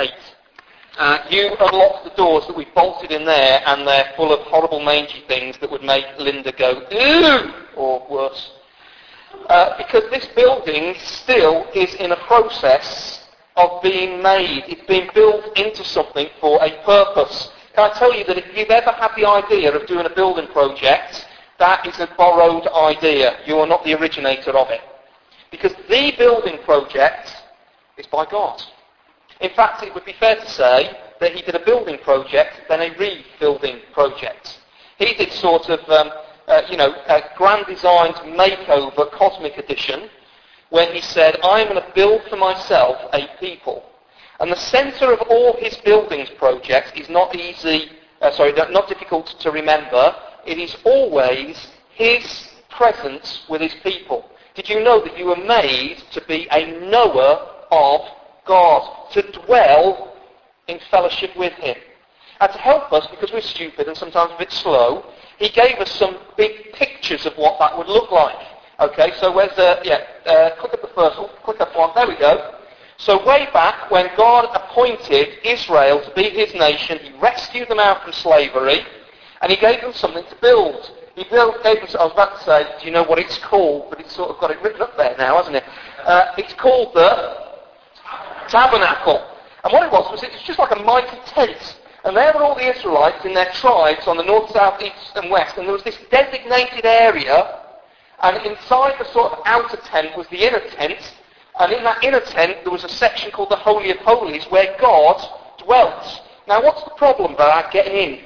estate. Uh, you unlocked the doors that we bolted in there, and they're full of horrible mangy things that would make Linda go, ooh, or worse. Uh, because this building still is in a process of being made. It's being built into something for a purpose. Can I tell you that if you've ever had the idea of doing a building project, that is a borrowed idea. You are not the originator of it. Because the building project is by God. In fact, it would be fair to say that he did a building project, then a rebuilding project. He did sort of, um, uh, you know, a grand designed makeover, cosmic edition, when he said, I'm going to build for myself a people. And the centre of all his buildings projects is not easy, uh, sorry, not difficult to remember. It is always his presence with his people. Did you know that you were made to be a knower of God, to dwell in fellowship with him? And to help us, because we're stupid and sometimes a bit slow, he gave us some big pictures of what that would look like. Okay, so where's the, yeah, uh, click up the first one, click up one, there we go. So way back when God appointed Israel to be his nation, he rescued them out from slavery, and he gave them something to build. He built, gave them, I was about to say, do you know what it's called? But it's sort of got it written up there now, hasn't it? Uh, it's called the tabernacle. And what it was, was it's just like a mighty tent. And there were all the Israelites in their tribes on the north, south, east and west. And there was this designated area. And inside the sort of outer tent was the inner tent. And in that inner tent there was a section called the Holy of Holies where God dwelt. Now what's the problem about getting in?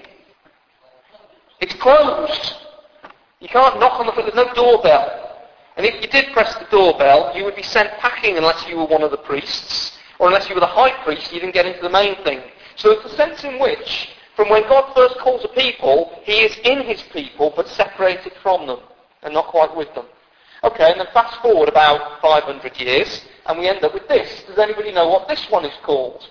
It's closed. You can't knock on the front. There's no doorbell. And if you did press the doorbell, you would be sent packing unless you were one of the priests, or unless you were the high priest, you didn't get into the main thing. So it's a sense in which, from when God first calls a people, he is in his people, but separated from them, and not quite with them. Okay, and then fast forward about 500 years, and we end up with this. Does anybody know what this one is called?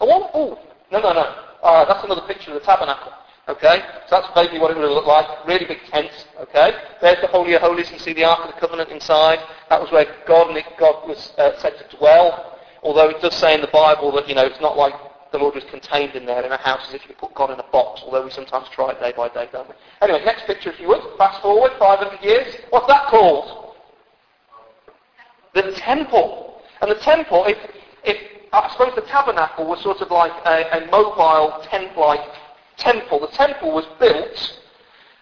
Oh, oh no, no, no. Uh, that's another picture of the tabernacle. Okay, so that's basically what it would look like. Really big tent. Okay, there's the Holy of Holies. You see the Ark of the Covenant inside. That was where God, God was uh, said to dwell. Although it does say in the Bible that you know it's not like the Lord was contained in there in a house as if you put God in a box. Although we sometimes try it day by day, don't we? Anyway, next picture, if you would. Fast forward 500 years. What's that called? The temple. And the temple, if, if I suppose the tabernacle was sort of like a, a mobile tent-like temple. The temple was built,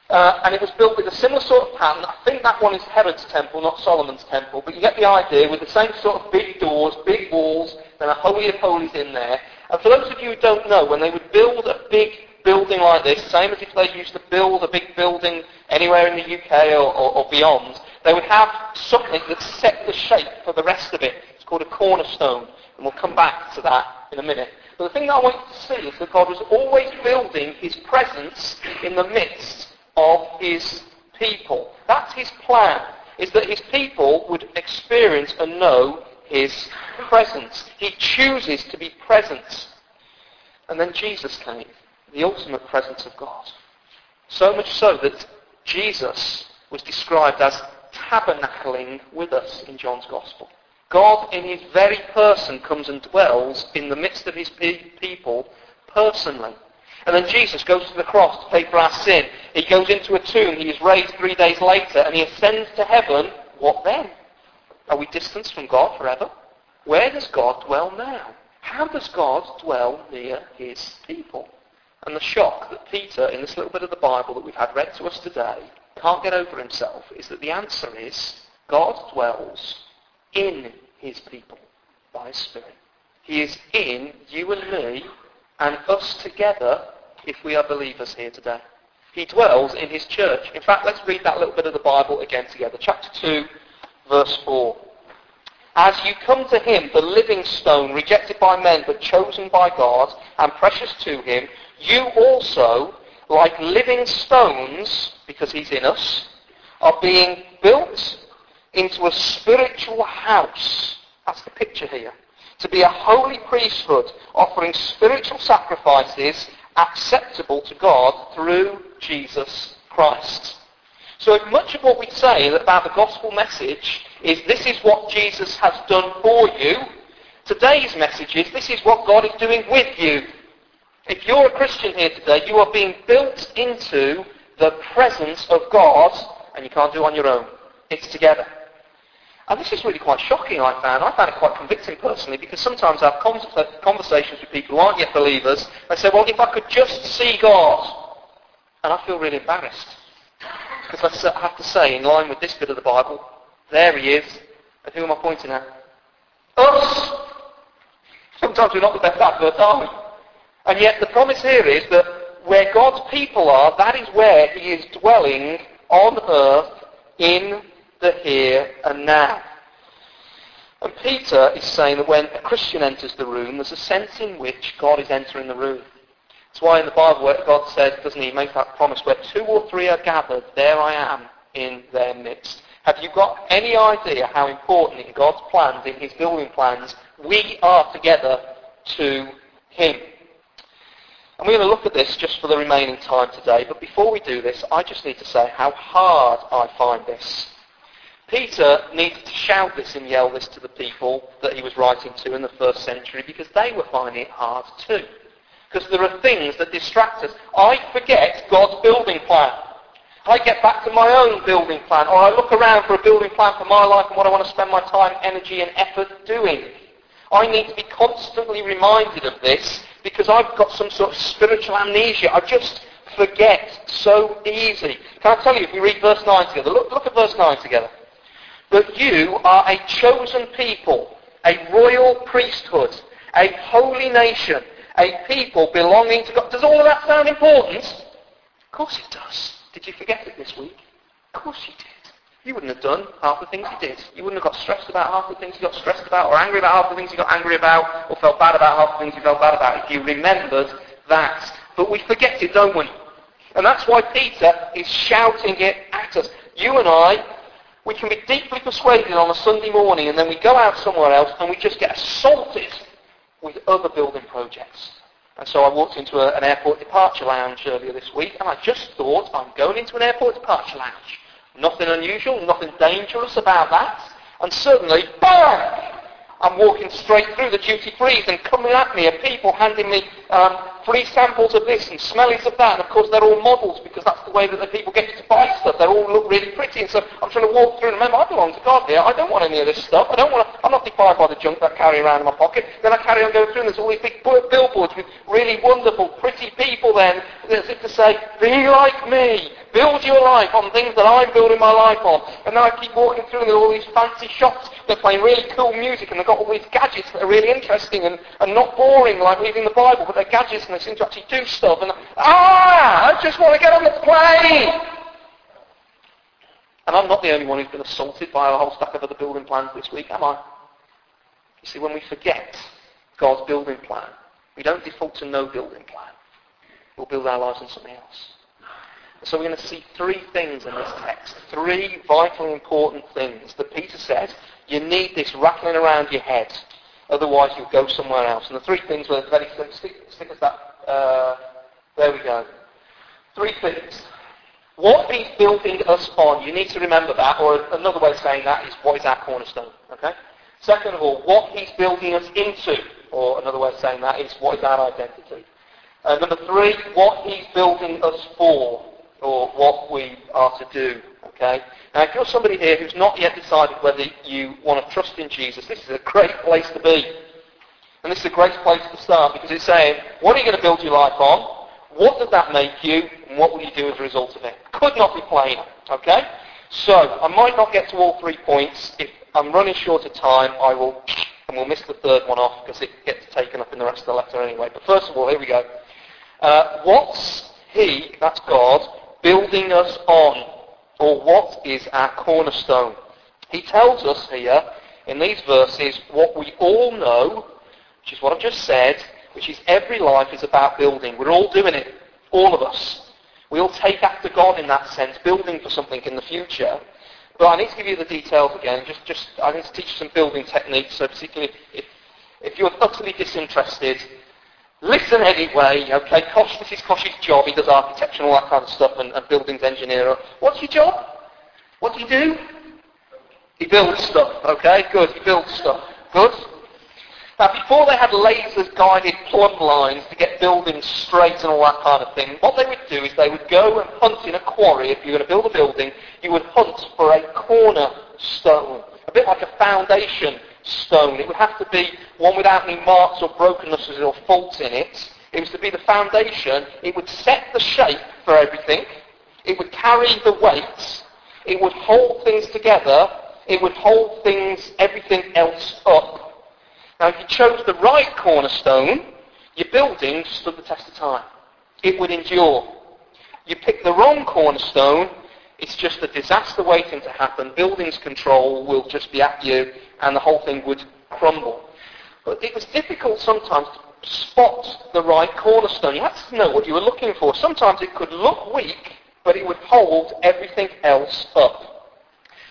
uh, and it was built with a similar sort of pattern. I think that one is Herod's temple, not Solomon's temple, but you get the idea with the same sort of big doors, big walls, then a holy of holies in there. And for those of you who don't know, when they would build a big building like this, same as if they used to build a big building anywhere in the UK or, or, or beyond, they would have something that set the shape for the rest of it. It's called a cornerstone, and we'll come back to that in a minute. But the thing that I want you to see is that God was always building his presence in the midst of his people. That's his plan, is that his people would experience and know his presence. He chooses to be present. And then Jesus came, the ultimate presence of God. So much so that Jesus was described as tabernacling with us in John's Gospel. God in his very person comes and dwells in the midst of his people personally. And then Jesus goes to the cross to pay for our sin. He goes into a tomb. He is raised three days later and he ascends to heaven. What then? Are we distanced from God forever? Where does God dwell now? How does God dwell near his people? And the shock that Peter, in this little bit of the Bible that we've had read to us today, can't get over himself is that the answer is God dwells in his people by his Spirit. He is in you and me and us together if we are believers here today. He dwells in his church. In fact, let's read that little bit of the Bible again together. Chapter 2, verse 4. As you come to him, the living stone, rejected by men but chosen by God and precious to him, you also, like living stones, because he's in us, are being built into a spiritual house. That's the picture here. To be a holy priesthood offering spiritual sacrifices acceptable to God through Jesus Christ. So if much of what we say about the gospel message is this is what Jesus has done for you, Today's message is this is what God is doing with you. If you're a Christian here today, you are being built into the presence of God, and you can't do it on your own. It's together. And this is really quite shocking, I found. I found it quite convicting personally because sometimes I have uh, conversations with people who aren't yet believers. They say, well, if I could just see God. And I feel really embarrassed. Because I have to say, in line with this bit of the Bible, there he is. And who am I pointing at? Us! Sometimes we're not the best adverts, are we? And yet the promise here is that where God's people are, that is where he is dwelling on earth in the here and now. And Peter is saying that when a Christian enters the room, there's a sense in which God is entering the room. That's why in the Bible God says, doesn't he, make that promise, where two or three are gathered, there I am in their midst. Have you got any idea how important in God's plans, in his building plans, we are together to him? And we're going to look at this just for the remaining time today. But before we do this, I just need to say how hard I find this. Peter needed to shout this and yell this to the people that he was writing to in the first century because they were finding it hard too. Because there are things that distract us. I forget God's building plan. I get back to my own building plan, or I look around for a building plan for my life and what I want to spend my time, energy and effort doing. I need to be constantly reminded of this because I've got some sort of spiritual amnesia. I just forget so easy. Can I tell you, if we read verse 9 together, look, look at verse 9 together. But you are a chosen people, a royal priesthood, a holy nation, a people belonging to God. Does all of that sound important? Of course it does. Did you forget it this week? Of course you did. You wouldn't have done half the things you did. You wouldn't have got stressed about half the things you got stressed about, or angry about half the things you got angry about, or felt bad about half the things you felt bad about if you remembered that. But we forget it, don't we? And that's why Peter is shouting it at us. You and I, we can be deeply persuaded on a Sunday morning and then we go out somewhere else and we just get assaulted with other building projects. And so I walked into a, an airport departure lounge earlier this week and I just thought I'm going into an airport departure lounge. Nothing unusual, nothing dangerous about that. And suddenly, bang! I'm walking straight through the duty frees and coming at me are people handing me um, free samples of this and smellies of that. And of course they're all models because that's the way that the people get you to buy stuff. They all look really pretty. And so I'm trying to walk through and remember I belong to God here. I don't want any of this stuff. I don't want to, I'm not defined by the junk that I carry around in my pocket. Then I carry on going through and there's all these big billboards with really wonderful, pretty people then as if to say, be like me. Build your life on things that I'm building my life on. And then I keep walking through and there are all these fancy shops that play really cool music and they've got all these gadgets that are really interesting and, and not boring like reading the Bible, but they're gadgets and they seem to actually do stuff. And ah, I just want to get on the plane. And I'm not the only one who's been assaulted by a whole stack of other building plans this week, am I? You see, when we forget God's building plan, we don't default to no building plan. We'll build our lives on something else. So we're going to see three things in this text. Three vitally important things that Peter says you need this rattling around your head. Otherwise you'll go somewhere else. And the three things were very simple. Stick, stick us that. Uh, there we go. Three things. What he's building us on, you need to remember that, or another way of saying that is what is our cornerstone. Okay? Second of all, what he's building us into, or another way of saying that is what is our identity. Uh, number three, what he's building us for or what we are to do. Okay? Now, if you're somebody here who's not yet decided whether you want to trust in Jesus, this is a great place to be. And this is a great place to start because it's saying, what are you going to build your life on? What does that make you? And what will you do as a result of it? Could not be plainer. Okay? So, I might not get to all three points. If I'm running short of time, I will, and we'll miss the third one off because it gets taken up in the rest of the letter anyway. But first of all, here we go. Uh, what's He, that's God, building us on? Or what is our cornerstone? He tells us here in these verses what we all know, which is what I've just said, which is every life is about building. We're all doing it, all of us. We all take after God in that sense, building for something in the future. But I need to give you the details again. Just, just I need to teach you some building techniques. So particularly if, if you're utterly disinterested, Listen anyway, okay, Kosh, this is Kosh's job. He does architecture and all that kind of stuff and, and buildings engineer. What's your job? What do you do? He builds stuff, okay? Good, he builds stuff. Good. Now, before they had lasers-guided plumb lines to get buildings straight and all that kind of thing, what they would do is they would go and hunt in a quarry. If you're going to build a building, you would hunt for a cornerstone, a bit like a foundation stone. It would have to be one without any marks or brokennesses or faults in it. It was to be the foundation. It would set the shape for everything. It would carry the weight. It would hold things together. It would hold things, everything else up. Now, if you chose the right cornerstone, your building stood the test of time. It would endure. You pick the wrong cornerstone, it's just a disaster waiting to happen. Buildings control will just be at you, and the whole thing would crumble. But it was difficult sometimes to spot the right cornerstone. You had to know what you were looking for. Sometimes it could look weak, but it would hold everything else up.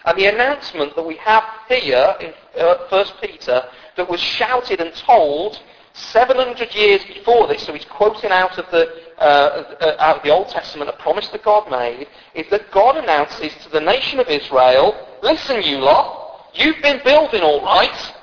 And the announcement that we have here in uh, 1 Peter that was shouted and told 700 years before this, so he's quoting out of the, uh, uh, out of the Old Testament, a promise that God made, is that God announces to the nation of Israel, listen you lot, you've been building all right,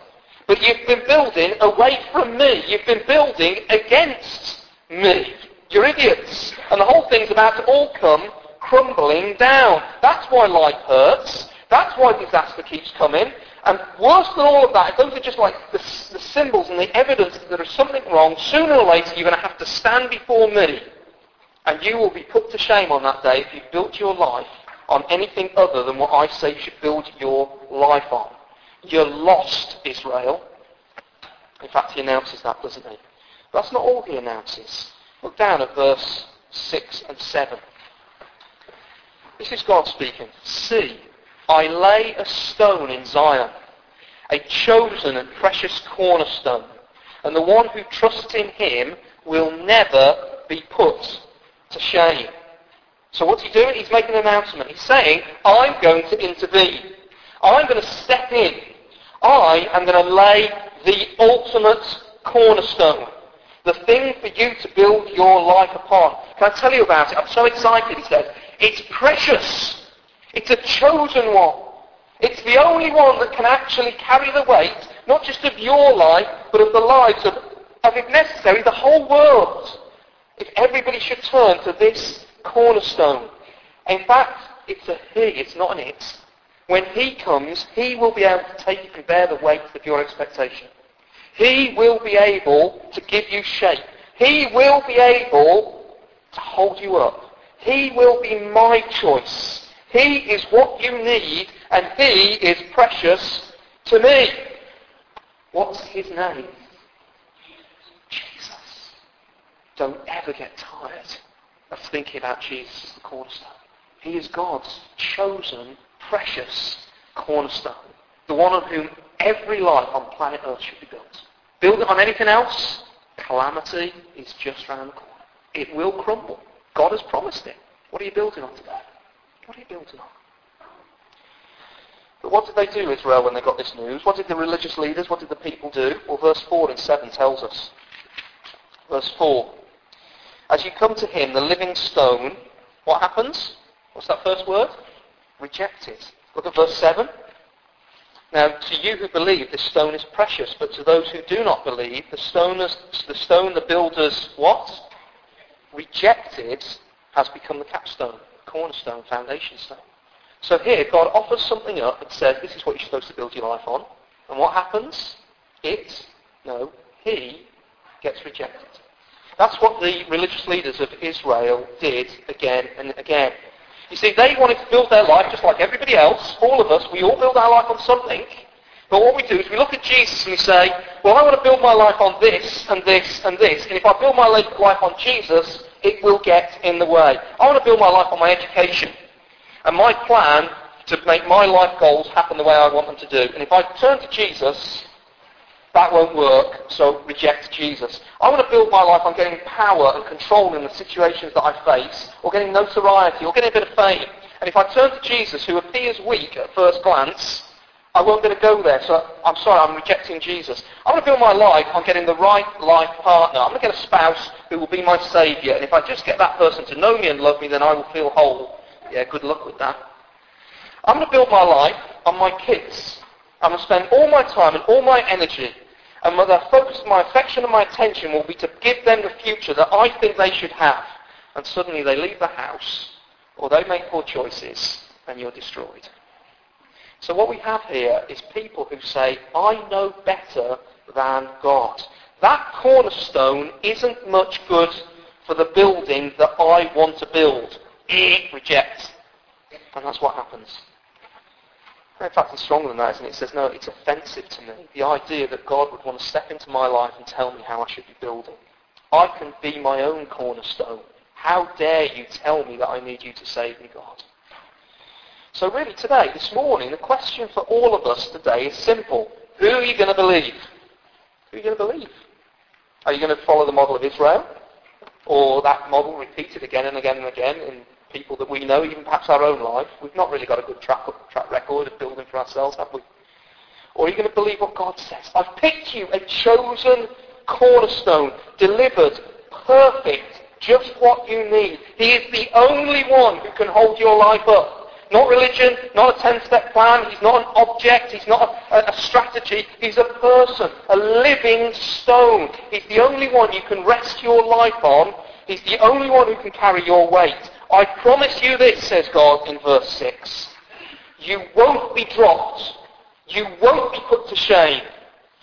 but you've been building away from me. You've been building against me. You're idiots. And the whole thing's about to all come crumbling down. That's why life hurts. That's why disaster keeps coming. And worse than all of that, if those are just like the, the symbols and the evidence that there is something wrong, sooner or later you're going to have to stand before me. And you will be put to shame on that day if you've built your life on anything other than what I say you should build your life on. You're lost, Israel. In fact, he announces that, doesn't he? But that's not all he announces. Look down at verse 6 and 7. This is God speaking. See, I lay a stone in Zion, a chosen and precious cornerstone, and the one who trusts in him will never be put to shame. So what's he doing? He's making an announcement. He's saying, I'm going to intervene. I'm going to step in. I am going to lay the ultimate cornerstone. The thing for you to build your life upon. Can I tell you about it? I'm so excited, he says. It's precious. It's a chosen one. It's the only one that can actually carry the weight, not just of your life, but of the lives of, of if necessary, the whole world. If everybody should turn to this cornerstone. In fact, it's a he, it's not an it. When he comes, he will be able to take and bear the weight of your expectation. He will be able to give you shape. He will be able to hold you up. He will be my choice. He is what you need, and He is precious to me. What's His name? Jesus. Don't ever get tired of thinking about Jesus as the cornerstone. He is God's chosen, precious cornerstone. The one on whom every life on planet Earth should be built. Build it on anything else, calamity is just round the corner. It will crumble. God has promised it. What are you building on today? What are you building on? But what did they do, Israel, when they got this news? What did the religious leaders, what did the people do? Well, verse 4 and 7 tells us. Verse 4. As you come to him, the living stone, what happens? What's that first word? Rejected. Look at verse 7. Now, to you who believe, this stone is precious, but to those who do not believe, the stone, is, the, stone the builders, what? Rejected, has become the capstone cornerstone, foundation stone. So here, God offers something up and says, this is what you're supposed to build your life on. And what happens? It, no, he gets rejected. That's what the religious leaders of Israel did again and again. You see, they wanted to build their life just like everybody else. All of us, we all build our life on something. But what we do is we look at Jesus and we say, well, I want to build my life on this and this and this. And if I build my life on Jesus, it will get in the way. I want to build my life on my education. And my plan to make my life goals happen the way I want them to do. And if I turn to Jesus, that won't work, so reject Jesus. I want to build my life on getting power and control in the situations that I face, or getting notoriety, or getting a bit of fame. And if I turn to Jesus, who appears weak at first glance, I be able to go there, so I'm sorry, I'm rejecting Jesus. I want to build my life on getting the right life partner. I'm going to get a spouse who will be my saviour, and if I just get that person to know me and love me, then I will feel whole. Yeah, good luck with that. I'm going to build my life on my kids. I'm going to spend all my time and all my energy And the focus my affection and my attention will be to give them the future that I think they should have. And suddenly they leave the house, or they make poor choices, and you're destroyed. So what we have here is people who say, I know better than God. That cornerstone isn't much good for the building that I want to build. Reject. And that's what happens. In fact, it's stronger than that, isn't it? It says, no, it's offensive to me. The idea that God would want to step into my life and tell me how I should be building. I can be my own cornerstone. How dare you tell me that I need you to save me, God? So really today, this morning, the question for all of us today is simple. Who are you going to believe? Who are you going to believe? Are you going to follow the model of Israel? Or that model repeated again and again and again in people that we know, even perhaps our own life. We've not really got a good track, track record of building for ourselves, have we? Or are you going to believe what God says? I've picked you a chosen cornerstone, delivered, perfect, just what you need. He is the only one who can hold your life up. Not religion, not a 10-step plan. He's not an object. He's not a, a, strategy. He's a person, a living stone. He's the only one you can rest your life on. He's the only one who can carry your weight. I promise you this, says God in verse 6. You won't be dropped. You won't be put to shame.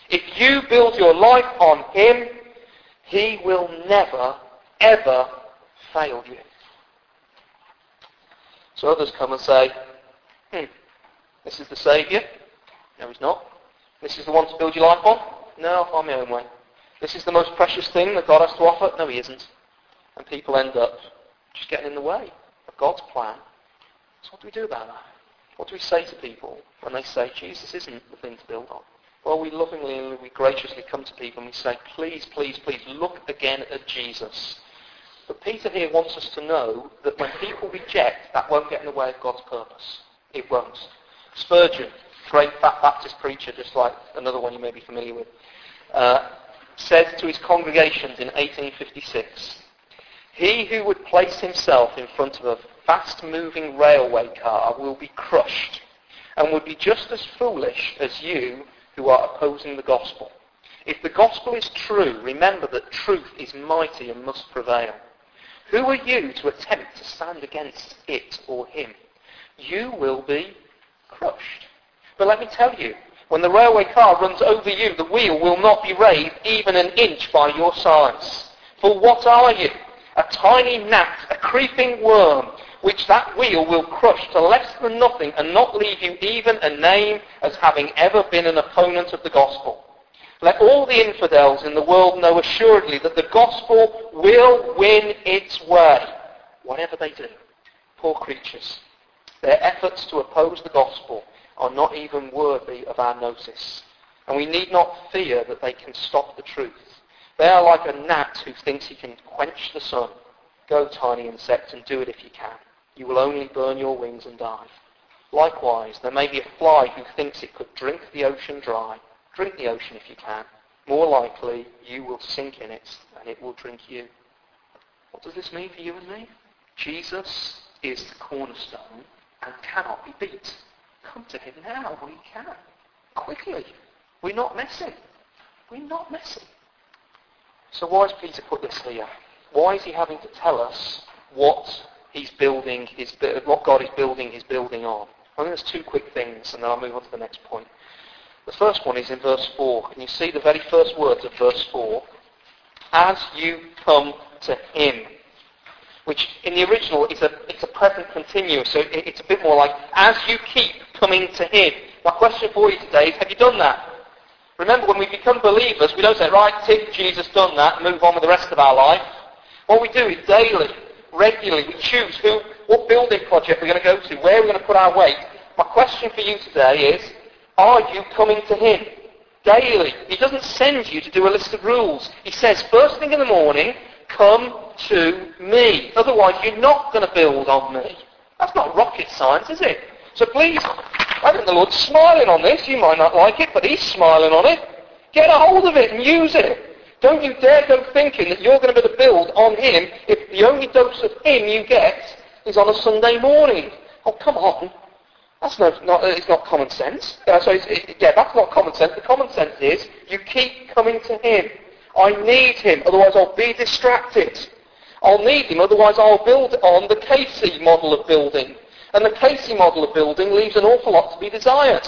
If you build your life on Him, He will never, ever fail you. So others come and say, hmm, this is the Saviour. No, He's not. This is the one to build your life on. No, on my own way. This is the most precious thing that God has to offer. No, He isn't. And people end up just getting in the way of God's plan. So what do we do about that? What do we say to people when they say, Jesus isn't the thing to build on? Well, we lovingly and we graciously come to people and we say, please, please, please, look again at Jesus. But Peter here wants us to know that when people reject, that won't get in the way of God's purpose. It won't. Spurgeon, great Baptist preacher, just like another one you may be familiar with, uh, said to his congregations in 1856, he who would place himself in front of a fast-moving railway car will be crushed and would be just as foolish as you who are opposing the gospel. If the gospel is true, remember that truth is mighty and must prevail. Who are you to attempt to stand against it or him? You will be crushed. But let me tell you, when the railway car runs over you, the wheel will not be raised even an inch by your size. For what are you? a tiny gnat, a creeping worm, which that wheel will crush to less than nothing and not leave you even a name as having ever been an opponent of the gospel. Let all the infidels in the world know assuredly that the gospel will win its way, whatever they do. Poor creatures. Their efforts to oppose the gospel are not even worthy of our notice. And we need not fear that they can stop the truth. They are like a gnat who thinks he can quench the sun. Go, tiny insect, and do it if you can. You will only burn your wings and die. Likewise, there may be a fly who thinks it could drink the ocean dry. Drink the ocean if you can. More likely, you will sink in it, and it will drink you. What does this mean for you and me? Jesus is the cornerstone and cannot be beat. Come to him now you can. Quickly. We're not messing. We're not messing. So why has Peter put this here? Why is he having to tell us what he's building his, what God is building his building on? I think there's two quick things, and then I'll move on to the next point. The first one is in verse 4. Can you see the very first words of verse 4? As you come to him. Which in the original is a, it's a present continuous, so it's a bit more like, as you keep coming to him. My question for you today is, have you done that? Remember, when we become believers, we don't say, right, tick, Jesus done that, move on with the rest of our life. What we do is daily, regularly, we choose who, what building project we're going to go to, where we're going to put our weight. My question for you today is, are you coming to Him? Daily. He doesn't send you to do a list of rules. He says, first thing in the morning, come to me. Otherwise, you're not going to build on me. That's not rocket science, is it? So please, I think the Lord's smiling on this. You might not like it, but He's smiling on it. Get a hold of it and use it. Don't you dare go thinking that you're going to be able to build on Him if the only dose of Him you get is on a Sunday morning. Oh, come on. That's not, not it's not common sense. Uh, so it, yeah, that's not common sense. The common sense is you keep coming to him. I need him, otherwise I'll be distracted. I'll need him, otherwise I'll build on the Casey model of building. And the Casey model of building leaves an awful lot to be desired.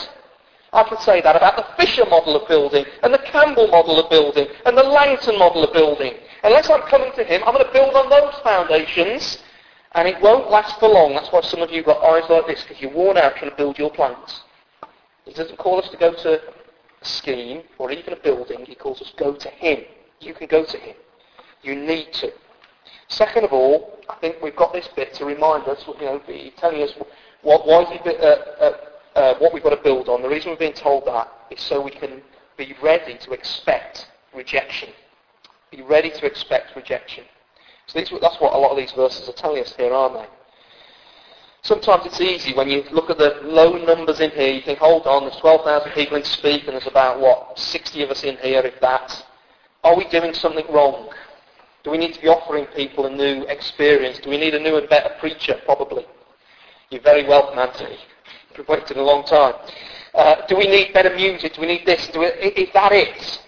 I can say that about the Fisher model of building, and the Campbell model of building, and the Langton model of building. Unless I'm coming to him, I'm going to build on those foundations, and it won't last for long. That's why some of you have got eyes like this, because you're worn out trying to build your plans. He doesn't call us to go to a scheme or even a building. He calls us go to him. You can go to him. You need to. Second of all, I think we've got this bit to remind us, you know, telling us what, why uh, uh, uh, what we've got to build on. The reason we're being told that is so we can be ready to expect rejection. Be ready to expect rejection. So these, that's what a lot of these verses are telling us here, aren't they? Sometimes it's easy when you look at the low numbers in here, you think, hold on, there's 12,000 people in Speke and there's about, what, 60 of us in here, if that. Are we doing something wrong? Do we need to be offering people a new experience? Do we need a new and better preacher? Probably. You're very welcome, Anthony. We've waited a long time. Uh, do we need better music? Do we need this? We, is that it?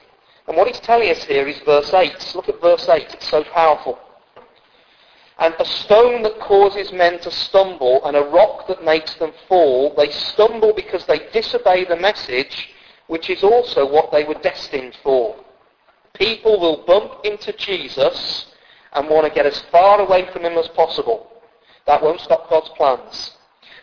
And what he's telling us here is verse 8. Look at verse 8. It's so powerful. And a stone that causes men to stumble and a rock that makes them fall, they stumble because they disobey the message, which is also what they were destined for. People will bump into Jesus and want to get as far away from him as possible. That won't stop God's plans.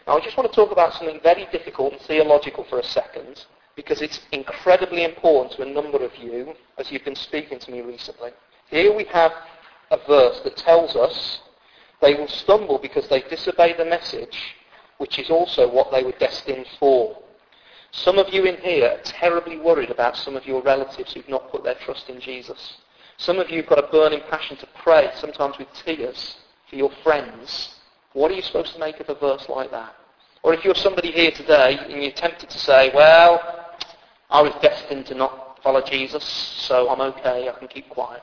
Now I just want to talk about something very difficult and theological for a second, because it's incredibly important to a number of you as you've been speaking to me recently. Here we have a verse that tells us they will stumble because they disobey the message, which is also what they were destined for. Some of you in here are terribly worried about some of your relatives who've not put their trust in Jesus. Some of you have got a burning passion to pray, sometimes with tears, for your friends what are you supposed to make of a verse like that? Or if you're somebody here today and you're tempted to say, well, I was destined to not follow Jesus, so I'm okay, I can keep quiet.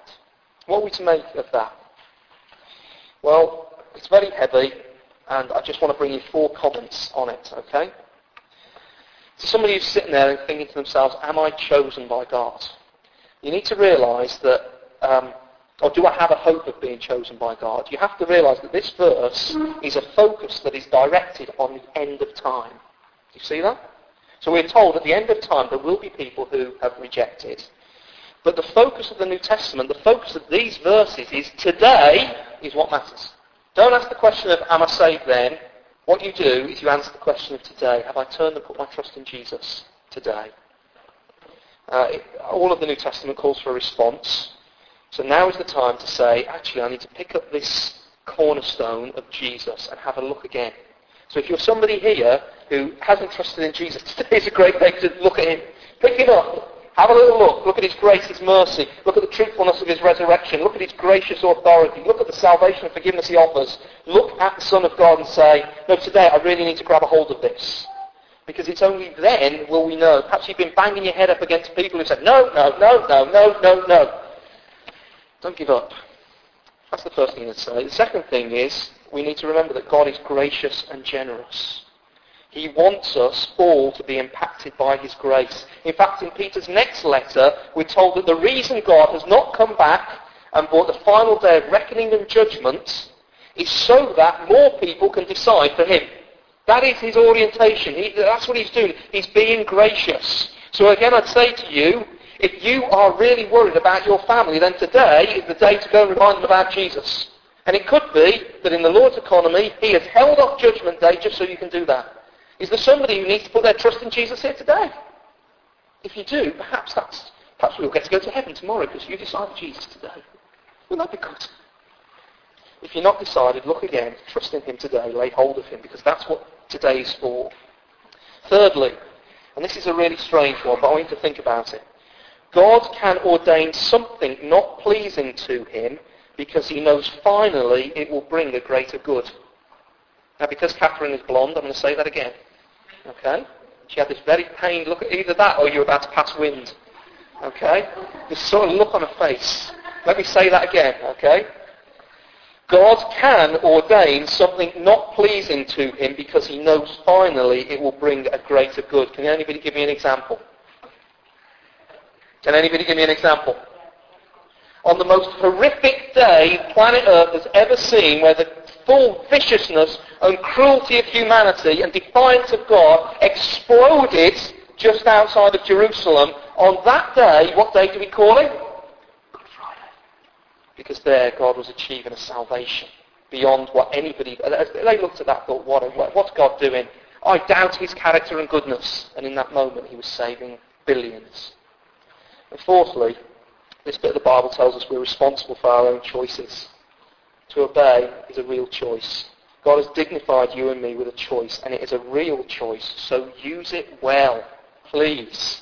What are we to make of that? Well, it's very heavy, and I just want to bring you four comments on it, okay? So somebody who's sitting there and thinking to themselves, am I chosen by God? You need to realise that um, or do I have a hope of being chosen by God? You have to realize that this verse is a focus that is directed on the end of time. Do you see that? So we're told at the end of time there will be people who have rejected. But the focus of the New Testament, the focus of these verses is today is what matters. Don't ask the question of am I saved then? What you do is you answer the question of today. Have I turned and put my trust in Jesus today? Uh, it, all of the New Testament calls for a response. So now is the time to say, actually, I need to pick up this cornerstone of Jesus and have a look again. So if you're somebody here who hasn't trusted in Jesus, today is a great day to look at him. Pick it up. Have a little look. Look at his grace, his mercy. Look at the truthfulness of his resurrection. Look at his gracious authority. Look at the salvation and forgiveness he offers. Look at the Son of God and say, no, today I really need to grab a hold of this. Because it's only then will we know. Perhaps you've been banging your head up against people who said, no, no, no, no, no, no, no. Don't give up. That's the first thing to say. The second thing is we need to remember that God is gracious and generous. He wants us all to be impacted by his grace. In fact, in Peter's next letter, we're told that the reason God has not come back and brought the final day of reckoning and judgment is so that more people can decide for him. That is his orientation. He, that's what he's doing. He's being gracious. So again, I'd say to you, if you are really worried about your family, then today is the day to go and remind them about Jesus. And it could be that in the Lord's economy, He has held off Judgment Day just so you can do that. Is there somebody who needs to put their trust in Jesus here today? If you do, perhaps that's perhaps we'll get to go to heaven tomorrow because you decided Jesus today. Wouldn't that be good? If you're not decided, look again, trust in Him today, lay hold of Him because that's what today is for. Thirdly, and this is a really strange one, but I want you to think about it. God can ordain something not pleasing to him because he knows finally it will bring a greater good. Now, because Catherine is blonde, I'm going to say that again. Okay? She had this very pained look at either that or you're about to pass wind. Okay? This sort of look on her face. Let me say that again, okay? God can ordain something not pleasing to him because he knows finally it will bring a greater good. Can anybody give me an example? Can anybody give me an example? On the most horrific day planet Earth has ever seen, where the full viciousness and cruelty of humanity and defiance of God exploded just outside of Jerusalem, on that day, what day do we call it? Good Friday. Because there God was achieving a salvation beyond what anybody, they looked at that thought, what, what's God doing? I doubt his character and goodness. And in that moment he was saving billions. And fourthly, this bit of the Bible tells us we're responsible for our own choices. To obey is a real choice. God has dignified you and me with a choice, and it is a real choice, so use it well, please.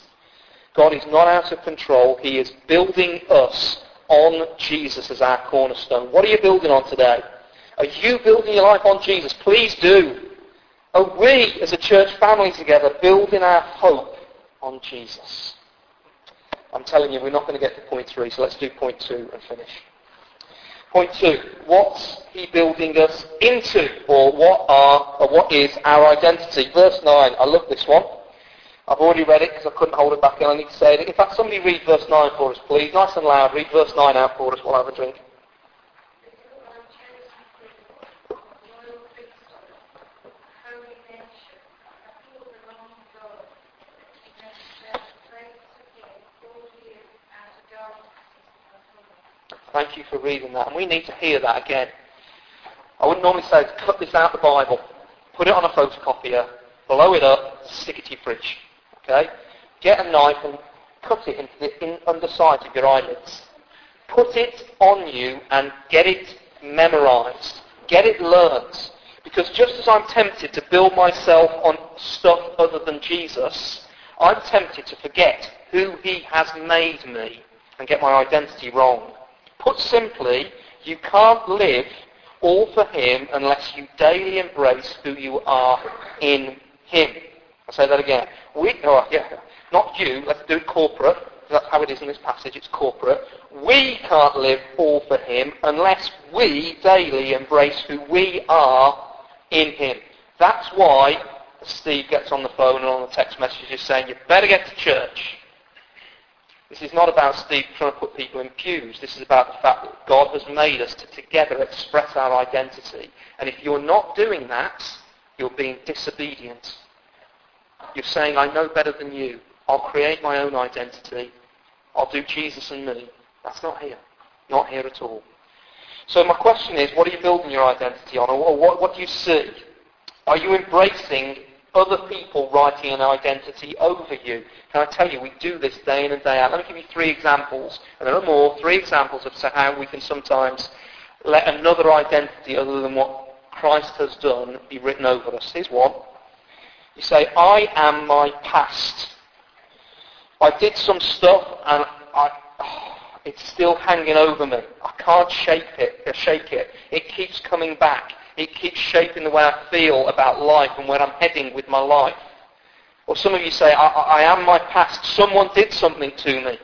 God is not out of control. He is building us on Jesus as our cornerstone. What are you building on today? Are you building your life on Jesus? Please do. Are we, as a church family together, building our hope on Jesus? I'm telling you, we're not going to get to point three, so let's do point two and finish. Point two, what's he building us into, or what are, or what is our identity? Verse 9, I love this one. I've already read it because I couldn't hold it back and I need to say it. In fact, somebody read verse 9 for us, please. Nice and loud. Read verse 9 out for us while I have a drink. Thank you for reading that. And we need to hear that again. I wouldn't normally say cut this out of the Bible, put it on a photocopier, blow it up, stick it to your fridge. Okay? Get a knife and cut it into the in, underside of your eyelids. Put it on you and get it memorized. Get it learnt. Because just as I'm tempted to build myself on stuff other than Jesus, I'm tempted to forget who he has made me and get my identity wrong. Put simply, you can't live all for him unless you daily embrace who you are in him. I'll say that again. We, oh, yeah, not you, let's do it corporate. That's how it is in this passage, it's corporate. We can't live all for him unless we daily embrace who we are in him. That's why Steve gets on the phone and on the text messages saying, you better get to church. This is not about Steve trying to put people in pews. This is about the fact that God has made us to together express our identity. And if you're not doing that, you're being disobedient. You're saying, I know better than you. I'll create my own identity. I'll do Jesus and me. That's not here. Not here at all. So my question is, what are you building your identity on? Or what, what do you see? Are you embracing other people writing an identity over you? Can I tell you, we do this day in and day out. Let me give you three examples. And there are more. Three examples of how we can sometimes let another identity other than what Christ has done be written over us. Here's one. You say, I am my past. I did some stuff and I, oh, it's still hanging over me. I can't shake it, shake it. It keeps coming back. It keeps shaping the way I feel about life and where I'm heading with my life. Or some of you say, I, I am my past. Someone did something to me.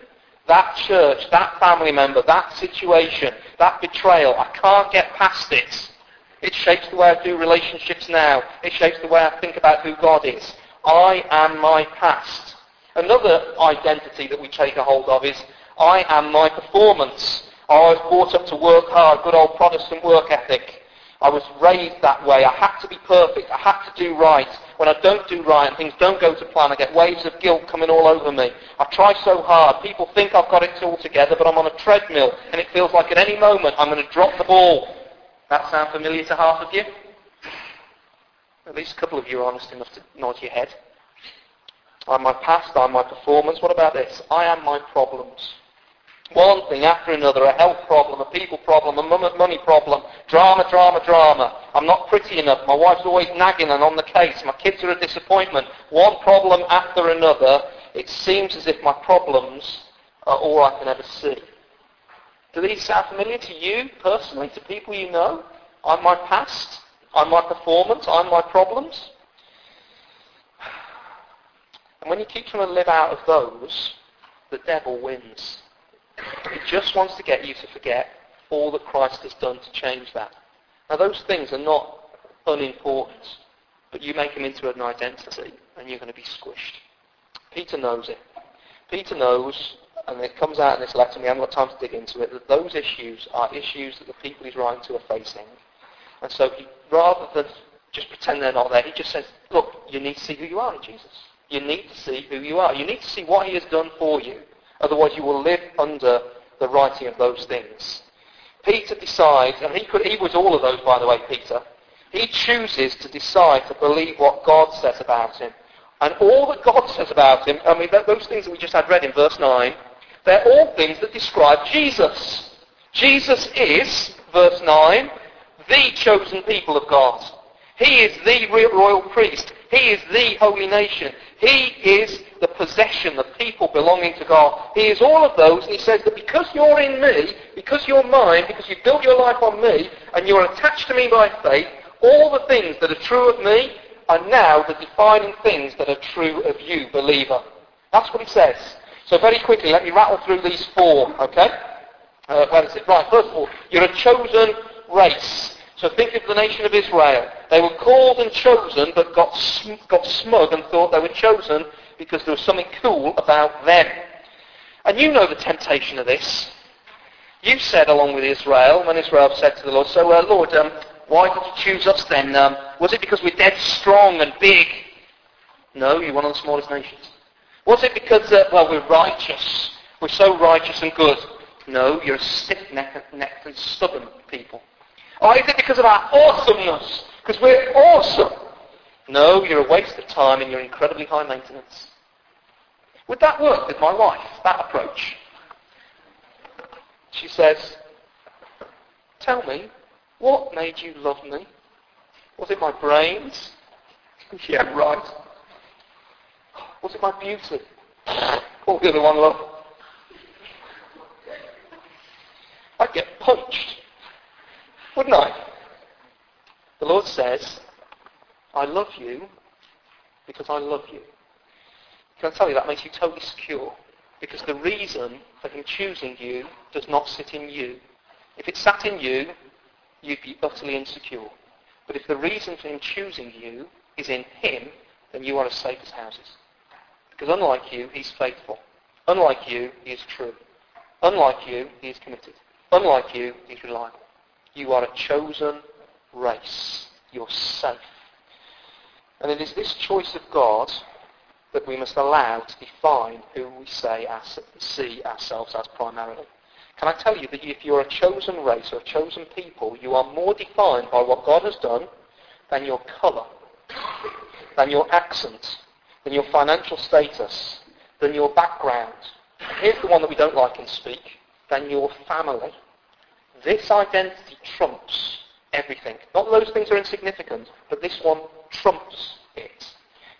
That church, that family member, that situation, that betrayal, I can't get past it. It shapes the way I do relationships now. It shapes the way I think about who God is. I am my past. Another identity that we take a hold of is I am my performance. I was brought up to work hard, good old Protestant work ethic. I was raised that way. I had to be perfect. I had to do right. When I don't do right and things don't go to plan, I get waves of guilt coming all over me. I try so hard. People think I've got it all together, but I'm on a treadmill and it feels like at any moment I'm going to drop the ball that sound familiar to half of you? At least a couple of you are honest enough to nod your head. I'm my past, I'm my performance. What about this? I am my problems. One thing after another, a health problem, a people problem, a money problem, drama, drama, drama. I'm not pretty enough. My wife's always nagging and on the case. My kids are a disappointment. One problem after another. It seems as if my problems are all I can ever see. Do these sound familiar to you personally, to people you know? I'm my past. I'm my performance. I'm my problems. And when you keep trying to live out of those, the devil wins. He just wants to get you to forget all that Christ has done to change that. Now those things are not unimportant, but you make them into an identity and you're going to be squished. Peter knows it. Peter knows, and it comes out in this letter, and we haven't got time to dig into it, that those issues are issues that the people he's writing to are facing. And so he, rather than just pretend they're not there, he just says, look, you need to see who you are in Jesus. You need to see who you are. You need to see what he has done for you. Otherwise you will live under the writing of those things. Peter decides, and he, could, he was all of those, by the way, Peter. He chooses to decide to believe what God says about him. And all that God says about him, I mean, those things that we just had read in verse 9, they're all things that describe Jesus. Jesus is, verse 9, the chosen people of God. He is the royal priest. He is the holy nation. He is the possession, the people belonging to God. He is all of those, and he says that because you're in me, because you're mine, because you've built your life on me, and you're attached to me by faith, all the things that are true of me are now the defining things that are true of you, believer. That's what he says. So very quickly, let me rattle through these four, okay? Uh, where is it? Right, first of all, you're a chosen race. So think of the nation of Israel. They were called and chosen, but got, sm- got smug and thought they were chosen because there was something cool about them. And you know the temptation of this. You said along with Israel, when Israel said to the Lord, so uh, Lord, um, why did you choose us then? Um, was it because we're dead strong and big? No, you're one of the smallest nations. Was it because, uh, well, we're righteous? We're so righteous and good? No, you're a stiff-necked and stubborn people. Or is it because of our awesomeness? Because we're awesome? No, you're a waste of time and you're incredibly high maintenance. Would that work with my wife, that approach? She says, tell me, what made you love me? Was it my brains? yeah, right. Was it my beauty? Or the other one love? I'd get punched, wouldn't I? The Lord says, I love you because I love you. Can I tell you that makes you totally secure? Because the reason for him choosing you does not sit in you. If it sat in you, you'd be utterly insecure. But if the reason for him choosing you is in him, then you are as safe as houses. Because unlike you, he's faithful. Unlike you, he is true. Unlike you, he is committed. Unlike you, he's reliable. You are a chosen race. You're safe. And it is this choice of God that we must allow to define who we say see ourselves as primarily. Can I tell you that if you're a chosen race or a chosen people, you are more defined by what God has done than your colour, than your accent, than your financial status, than your background. Here's the one that we don't like and speak, than your family. This identity trumps everything. Not that those things are insignificant, but this one trumps it.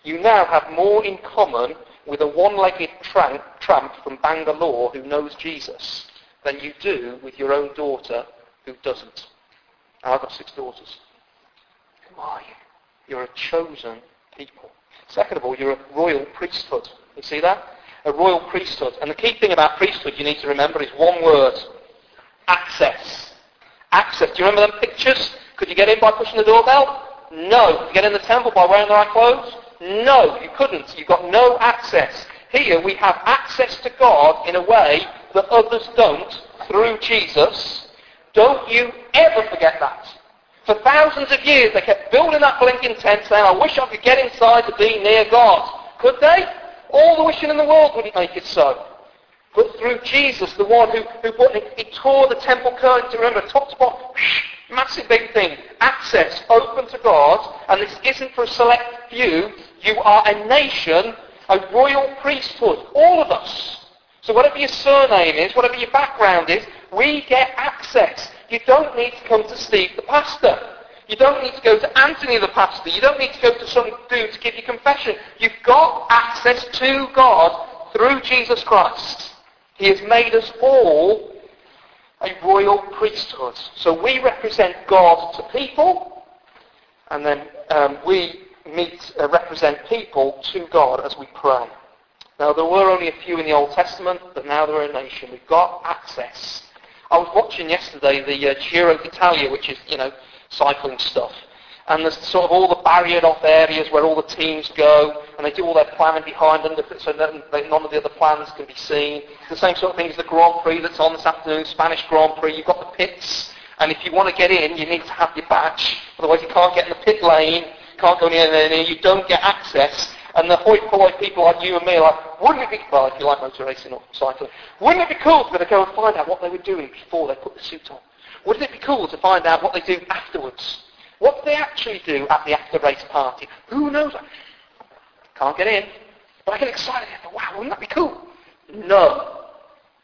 You now have more in common with a one-legged tramp, tramp from Bangalore who knows Jesus than you do with your own daughter who doesn't. I've got six daughters. Who are you? You're a chosen people. Second of all, you're a royal priesthood. You see that? A royal priesthood. And the key thing about priesthood you need to remember is one word. Access. Access. Do you remember them pictures? Could you get in by pushing the doorbell? No. Could you get in the temple by wearing the right clothes? No, you couldn't. You got no access. Here we have access to God in a way that others don't through Jesus. Don't you ever forget that. For thousands of years they kept building that blinking tent saying, I wish I could get inside to be near God. Could they? All the wishing in the world wouldn't make it so. But through Jesus, the one who, who he, tore the temple curtain, remember, top to bottom, massive big thing, access open to God, and this isn't for a select few, you are a nation, a royal priesthood, all of us. So whatever your surname is, whatever your background is, we get access. You don't need to come to Steve the pastor. You don't need to go to Anthony the pastor. You don't need to go to some dude to give you confession. You've got access to God through Jesus Christ. He has made us all a royal priesthood. So we represent God to people, and then um, we meet, uh, represent people to God as we pray. Now, there were only a few in the Old Testament, but now there are a nation. We've got access. I was watching yesterday the uh, Giro d'Italia, which is, you know, cycling stuff. And there's sort of all the barriered off areas where all the teams go, and they do all their planning behind them so that none of the other plans can be seen. The same sort of thing as the Grand Prix that's on this afternoon, Spanish Grand Prix. You've got the pits, and if you want to get in, you need to have your badge. Otherwise you can't get in the pit lane, can't go near there, you don't get access. And the hoi polloi people like you and me are like, wouldn't it be, well, if you like motor racing or cycling, wouldn't it be cool to go and find out what they were doing before they put the suit on? Wouldn't it be cool to find out what they do afterwards? What do they actually do at the after-race party? Who knows? Can't get in. But I get excited. Wow, wouldn't that be cool? No.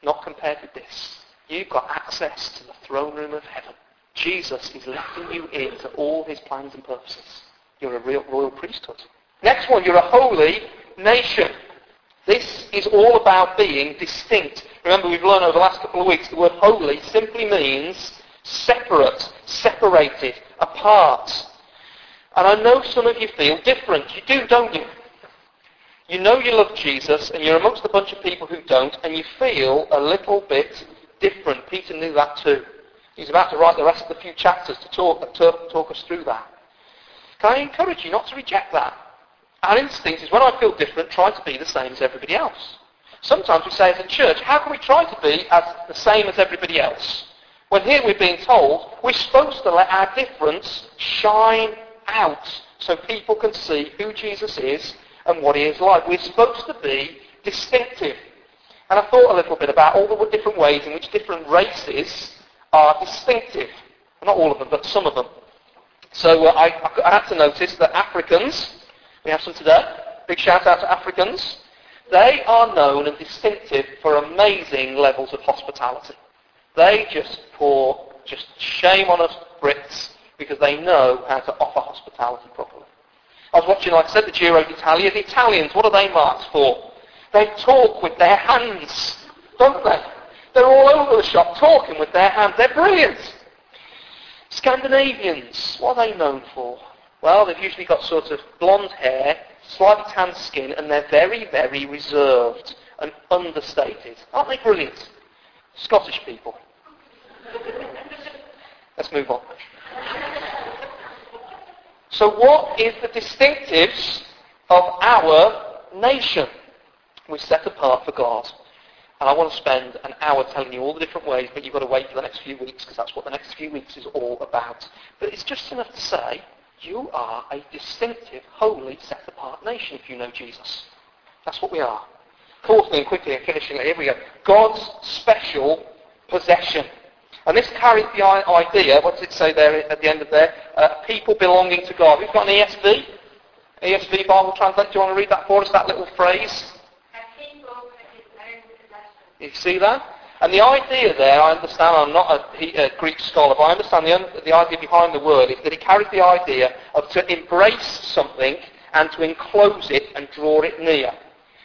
Not compared with this. You've got access to the throne room of heaven. Jesus is letting you into all his plans and purposes. You're a real royal priesthood. Next one, you're a holy nation. This is all about being distinct. Remember, we've learned over the last couple of weeks the word holy simply means separate, separated, apart. And I know some of you feel different. You do, don't you? You know you love Jesus, and you're amongst a bunch of people who don't, and you feel a little bit different. Peter knew that too. He's about to write the rest of the few chapters to talk, to talk us through that. Can I encourage you not to reject that? Our instinct is when I feel different, try to be the same as everybody else. Sometimes we say as a church, how can we try to be as the same as everybody else? When here we're being told we're supposed to let our difference shine out so people can see who Jesus is and what he is like. We're supposed to be distinctive. And I thought a little bit about all the different ways in which different races are distinctive. Not all of them, but some of them. So uh, I, I had to notice that Africans, we have some today, big shout out to Africans, they are known and distinctive for amazing levels of hospitality. They just pour just shame on us Brits because they know how to offer hospitality properly. I was watching, like I said, the Giro d'Italia. The Italians, what are they marked for? They talk with their hands, don't they? They're all over the shop talking with their hands. They're brilliant. Scandinavians, what are they known for? Well, they've usually got sort of blonde hair, slightly tan skin, and they're very, very reserved and understated. Aren't they brilliant? Scottish people. Let's move on. So what is the distinctives of our nation? We're set apart for God. And I want to spend an hour telling you all the different ways, but you've got to wait for the next few weeks because that's what the next few weeks is all about. But it's just enough to say, you are a distinctive, holy, set-apart nation if you know Jesus. That's what we are. Fourthly, and quickly, and finishing here we go. God's special possession. And this carries the idea, what does it say there at the end of there? Uh, people belonging to God. We've got an ESV. ESV Bible translate. Do you want to read that for us, that little phrase? You see that? And the idea there, I understand, I'm not a, a Greek scholar, but I understand the, the idea behind the word is that it carries the idea of to embrace something and to enclose it and draw it near.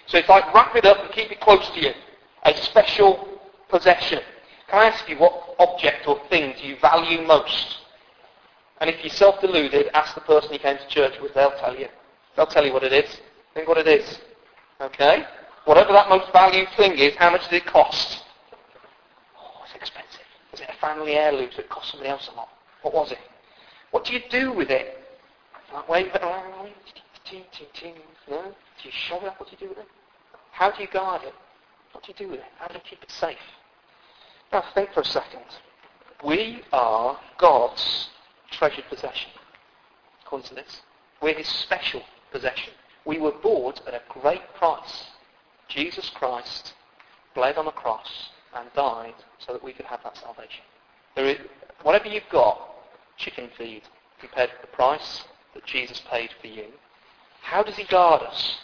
So it's like wrap it up and keep it close to you. A special possession. Can I ask you what object or thing do you value most? And if you're self-deluded, ask the person you came to church with. They'll tell you. They'll tell you what it is. Think what it is. Okay? Whatever that most valued thing is, how much does it cost? Oh, it's expensive. Is it a family heirloom that cost somebody else a lot? What was it? What do you do with it? Like wave it around? No? Do you shove it up? What do you do with it? How do you guard it? What do you do with it? How do you keep it safe? Now think for a second. We are God's treasured possession. According to this. We're his special possession. We were bought at a great price. Jesus Christ bled on the cross and died so that we could have that salvation. Is, whatever you've got, chicken feed compared to the price that Jesus paid for you. How does he guard us?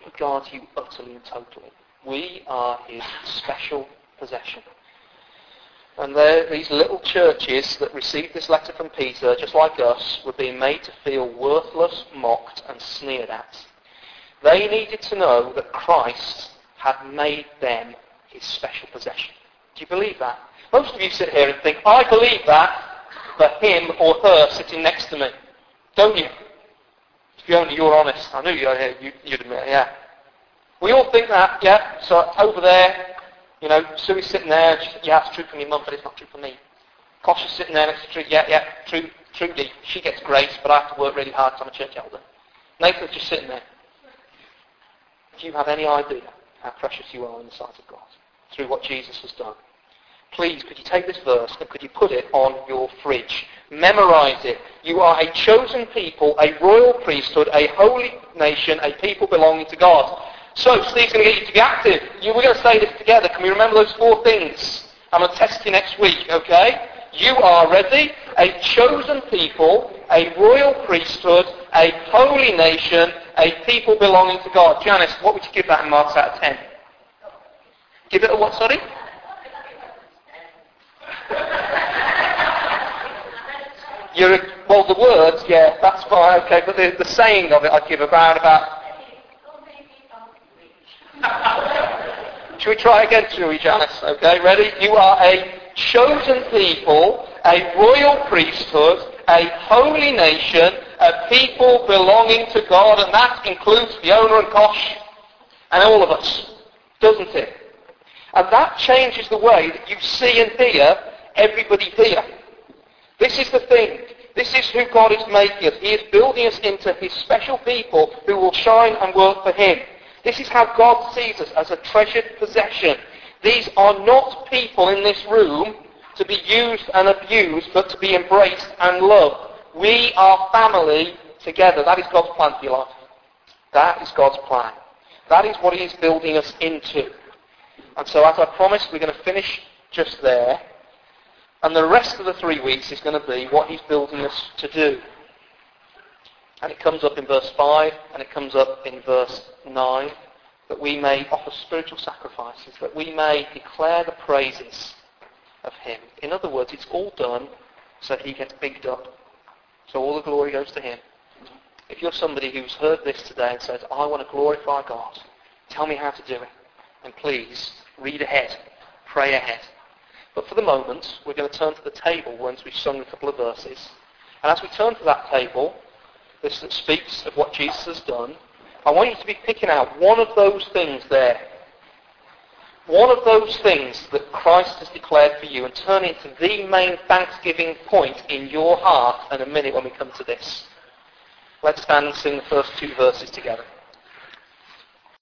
He guards you utterly and totally. We are his special possession. And these little churches that received this letter from Peter, just like us, were being made to feel worthless, mocked, and sneered at. They needed to know that Christ had made them his special possession. Do you believe that? Most of you sit here and think, I believe that for him or her sitting next to me. Don't you? If you only you're honest. I knew you, you'd admit, yeah. We all think that, yeah. So over there, You know, Sue's sitting there, she said, yeah, it's true for me, mum, but it's not true for me. Kosh is sitting there to Trudy, yeah, yeah, true, Trudy, she gets grace, but I have to work really hard because I'm a church elder. Nathan's just sitting there. Do you have any idea how precious you are in the sight of God through what Jesus has done? Please, could you take this verse and could you put it on your fridge? Memorize it. You are a chosen people, a royal priesthood, a holy nation, a people belonging to God. So, Steve's going to get you to be active. You, we're going to say this together. Can we remember those four things? I'm going to test you next week, okay? You are ready, a chosen people, a royal priesthood, a holy nation, a people belonging to God. Janice, what would you give that in marks out of 10? Give it a what, sorry? You're a, well, the words, yeah, that's fine, okay, but the, the saying of it, I'd give about about. Should we try again, shall we, Janice? Okay, ready? You are a chosen people, a royal priesthood, a holy nation, a people belonging to God, and that includes Fiona and Kosh and all of us, doesn't it? And that changes the way that you see and hear everybody here. This is the thing. This is who God is making us. He is building us into His special people who will shine and work for Him. This is how God sees us as a treasured possession. These are not people in this room to be used and abused, but to be embraced and loved. We are family together. That is God's plan for your life. That is God's plan. That is what He is building us into. And so as I promised, we're going to finish just there. And the rest of the three weeks is going to be what he's building us to do. And it comes up in verse 5 and it comes up in verse 9 that we may offer spiritual sacrifices, that we may declare the praises of him. In other words, it's all done so he gets bigged up. So all the glory goes to him. If you're somebody who's heard this today and says, I want to glorify God, tell me how to do it. And please, read ahead. Pray ahead. But for the moment, we're going to turn to the table once we've sung a couple of verses. And as we turn to that table, this that speaks of what Jesus has done, I want you to be picking out one of those things there. One of those things that Christ has declared for you and turn into the main thanksgiving point in your heart in a minute when we come to this. Let's stand and sing the first two verses together.